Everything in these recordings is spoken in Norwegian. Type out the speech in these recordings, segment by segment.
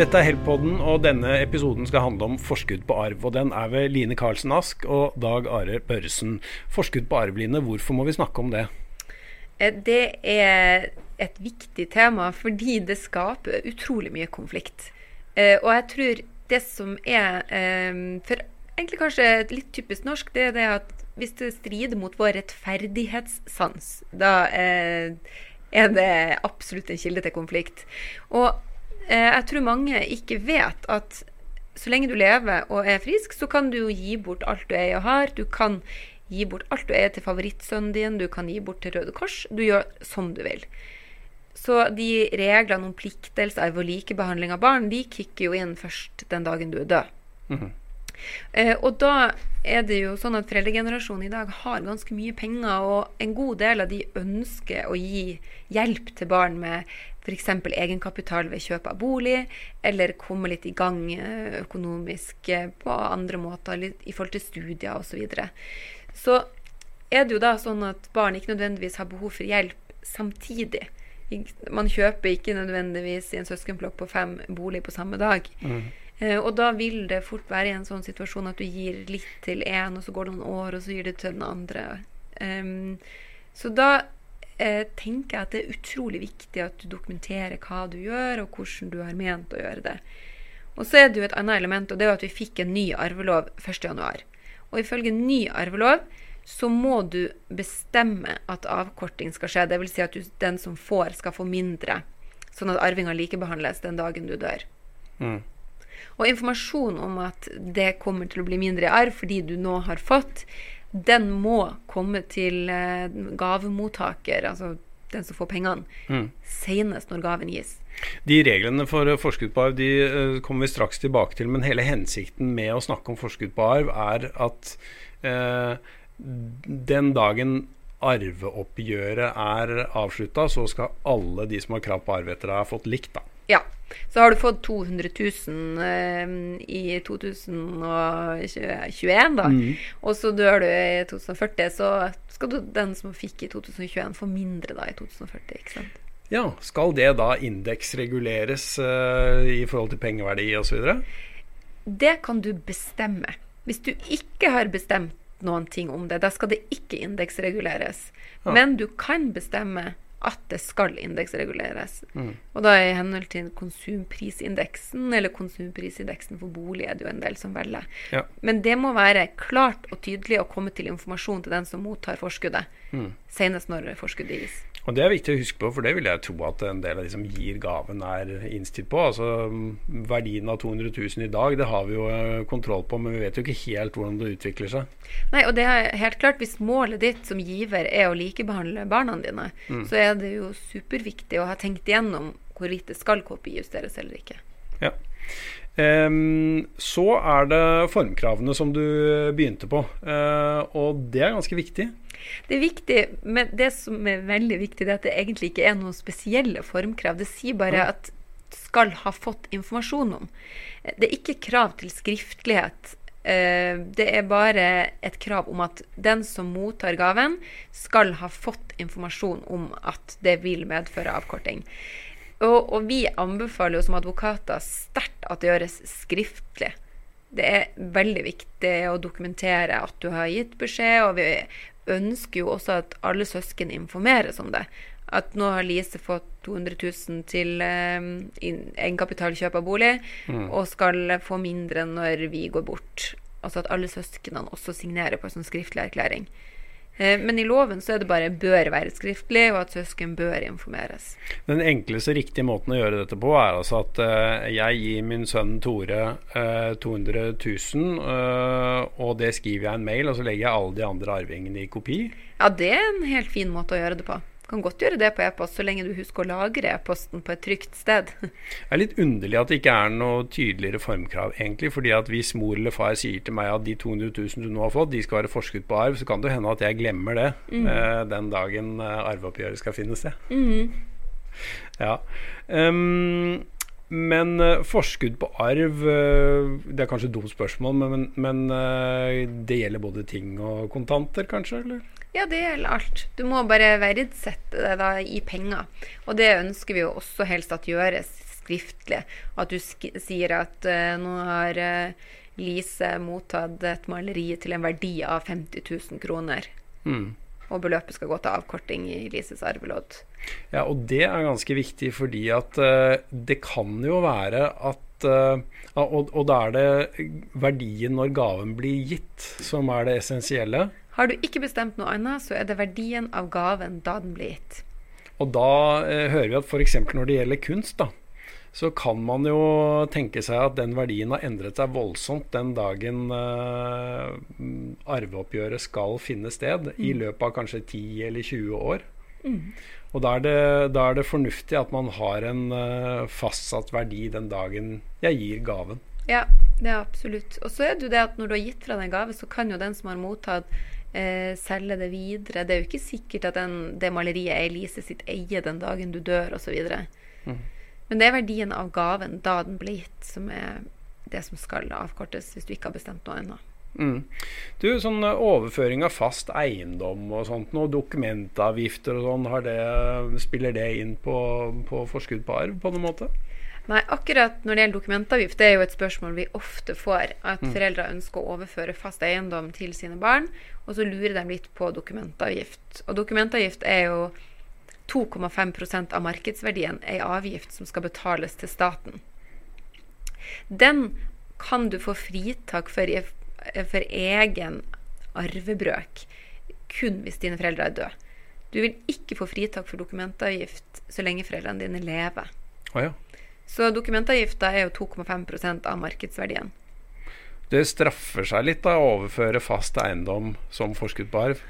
Dette er Help-podden, og denne episoden skal handle om forskudd på arv. Og den er ved Line Karlsen Ask og Dag Are Børresen. Forskudd på arv, Line, hvorfor må vi snakke om det? Eh, det er et viktig tema fordi det skaper utrolig mye konflikt. Eh, og jeg tror det som er eh, For egentlig kanskje litt typisk norsk, det er det at hvis det strider mot vår rettferdighetssans, da er det absolutt en kilde til konflikt. Og jeg tror mange ikke vet at så lenge du lever og er frisk, så kan du gi bort alt du eier og har. Du kan gi bort alt du eier til favorittsønnen din, du kan gi bort til Røde Kors. Du gjør som du vil. Så de reglene om pliktelse, arv og likebehandling av barn, de kicker jo inn først den dagen du er død. Mm -hmm. eh, og da er det jo sånn at foreldregenerasjonen i dag har ganske mye penger, og en god del av de ønsker å gi hjelp til barn med f.eks. egenkapital ved kjøp av bolig, eller komme litt i gang eh, økonomisk eh, på andre måter i forhold til studier osv. Så, videre. så er det jo da sånn at barn ikke nødvendigvis har behov for hjelp samtidig. Man kjøper ikke nødvendigvis i en søskenflokk på fem bolig på samme dag. Mm. Eh, og da vil det fort være i en sånn situasjon at du gir litt til én, og så går det noen år, og så gir du til den andre. Um, så da eh, tenker jeg at det er utrolig viktig at du dokumenterer hva du gjør, og hvordan du har ment å gjøre det. Og så er det jo et annet element, og det er jo at vi fikk en ny arvelov 1.1. Og ifølge ny arvelov så må du bestemme at avkorting skal skje. Dvs. Si at du, den som får, skal få mindre. Sånn at arvinga likebehandles den dagen du dør. Mm. Og informasjon om at det kommer til å bli mindre i arv fordi du nå har fått, den må komme til eh, gavemottaker, altså den som får pengene, mm. senest når gaven gis. De reglene for forskudd på arv de uh, kommer vi straks tilbake til, men hele hensikten med å snakke om forskudd på arv er at eh, den dagen arveoppgjøret er avslutta, så skal alle de som har krav på arv etter deg, ha fått likt. da. Så har du fått 200 000 eh, i 2021, da. Mm. Og så dør du i 2040, så skal du, den som fikk i 2021, få mindre da i 2040, ikke sant. Ja, Skal det da indeksreguleres uh, i forhold til pengeverdi osv.? Det kan du bestemme. Hvis du ikke har bestemt noen ting om det, da skal det ikke indeksreguleres. Ja. Men du kan bestemme at det skal indeksreguleres. Mm. Og da i henhold til konsumprisindeksen, eller konsumprisindeksen for bolig, er det jo en del som velger. Ja. Men det må være klart og tydelig å komme til informasjon til den som mottar forskuddet, mm. senest når forskuddet gis. Og Det er viktig å huske på, for det vil jeg tro at en del av de som gir gaven, er innstilt på. Altså Verdien av 200 000 i dag, det har vi jo eh, kontroll på, men vi vet jo ikke helt hvordan det utvikler seg. Nei, og det er helt klart, hvis målet ditt som giver er å likebehandle barna dine, mm. så er det jo superviktig å ha tenkt igjennom hvorvidt det skal kopijusteres eller ikke. Ja. Um, så er det formkravene som du begynte på, uh, og det er ganske viktig. Det er viktig, men det som er veldig viktig, det er at det egentlig ikke er noen spesielle formkrav. Det sier bare at skal ha fått informasjon om. Det er ikke krav til skriftlighet. Eh, det er bare et krav om at den som mottar gaven, skal ha fått informasjon om at det vil medføre avkorting. Og, og vi anbefaler jo som advokater sterkt at det gjøres skriftlig. Det er veldig viktig å dokumentere at du har gitt beskjed, og vi ønsker jo også at alle søsken informeres om det. At nå har Lise fått 200 000 til eh, egenkapitalkjøp av bolig, mm. og skal få mindre når vi går bort. Altså at alle søsknene også signerer på en sånn skriftlig erklæring. Eh, men i loven så er det bare 'bør være skriftlig', og at søsken bør informeres. Den enkleste riktige måten å gjøre dette på, er altså at uh, jeg gir min sønn Tore uh, 200 000, uh, og det skriver jeg en mail, og så legger jeg alle de andre arvingene i kopi. Ja, det er en helt fin måte å gjøre det på kan godt gjøre det på e-post, så lenge du husker å lagre e-posten på et trygt sted. Det er litt underlig at det ikke er noe tydeligere formkrav, egentlig. fordi at hvis mor eller far sier til meg at de 200 000 du nå har fått, de skal være forskudd på arv, så kan det hende at jeg glemmer det mm. eh, den dagen eh, arveoppgjøret skal finne sted. Mm. Ja. Um, men uh, forskudd på arv uh, Det er kanskje et dumt spørsmål, men, men uh, det gjelder både ting og kontanter, kanskje? eller? Ja, det gjelder alt. Du må bare verdsette det da i penger. Og det ønsker vi jo også helst at gjøres skriftlig. At du sk sier at uh, nå har uh, Lise mottatt et maleri til en verdi av 50 000 kroner. Mm. Og beløpet skal gå til avkorting i Lises arvelodd. Ja, og det er ganske viktig fordi at uh, det kan jo være at og, og da er det verdien når gaven blir gitt, som er det essensielle. Har du ikke bestemt noe annet, så er det verdien av gaven da den blir gitt. Og da eh, hører vi at f.eks. når det gjelder kunst, da, så kan man jo tenke seg at den verdien har endret seg voldsomt den dagen uh, arveoppgjøret skal finne sted, mm. i løpet av kanskje 10 eller 20 år. Mm. Og da er, det, da er, det, fornuftig at man har en uh, fastsatt verdi den dagen jeg gir gaven. Ja, det er absolutt. Og så er det jo det at når du har gitt fra deg en gave, så kan jo den som har mottatt eh, selge det videre. Det er jo ikke sikkert at den, det maleriet er Elise sitt eie den dagen du dør, osv. Mm. Men det er verdien av gaven da den ble gitt, som er det som skal avkortes hvis du ikke har bestemt noe ennå. Mm. Du, sånn eh, Overføring av fast eiendom og sånt, og dokumentavgifter og sånn, spiller det inn på, på forskudd på arv på noen måte? Nei, akkurat når det gjelder dokumentavgift, det er jo et spørsmål vi ofte får. At mm. foreldre ønsker å overføre fast eiendom til sine barn, og så lurer de litt på dokumentavgift. Og dokumentavgift er jo 2,5% av markedsverdien ei avgift som skal betales til staten. Den kan du få fritak for, for egen arvebrøk kun hvis dine foreldre er døde. Du vil ikke få fritak for dokumentavgift så lenge foreldrene dine lever. Ah, ja. Så dokumentavgifta er jo 2,5% av markedsverdien. Det straffer seg litt da, å overføre fast eiendom som forskudd på arv?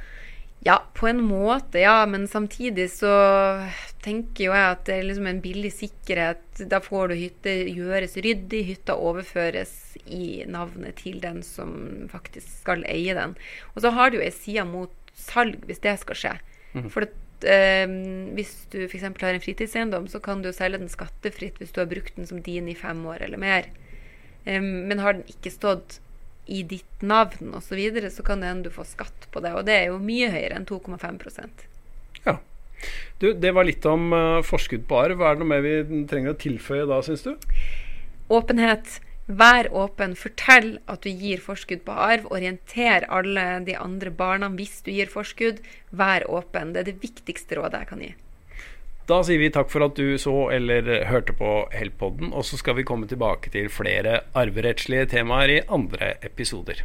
Ja, på en måte, ja. Men samtidig så tenker jo jeg at det er liksom en billig sikkerhet. Da får du hytte gjøres ryddig, hytta overføres i navnet til den som faktisk skal eie den. Og så har du jo ei side mot salg, hvis det skal skje. Mm. For at, eh, hvis du f.eks. har en fritidseiendom, så kan du selge den skattefritt hvis du har brukt den som din i fem år eller mer. Eh, men har den ikke stått i ditt navn osv., så, videre, så kan det hende du får skatt på det. Og det er jo mye høyere enn 2,5% Ja. Du, det var litt om uh, forskudd på arv. Er det noe mer vi trenger å tilføye da, syns du? Åpenhet. Vær åpen. Fortell at du gir forskudd på arv. Orienter alle de andre barna hvis du gir forskudd. Vær åpen. Det er det viktigste rådet jeg kan gi. Da sier vi takk for at du så eller hørte på Heltpodden, og så skal vi komme tilbake til flere arverettslige temaer i andre episoder.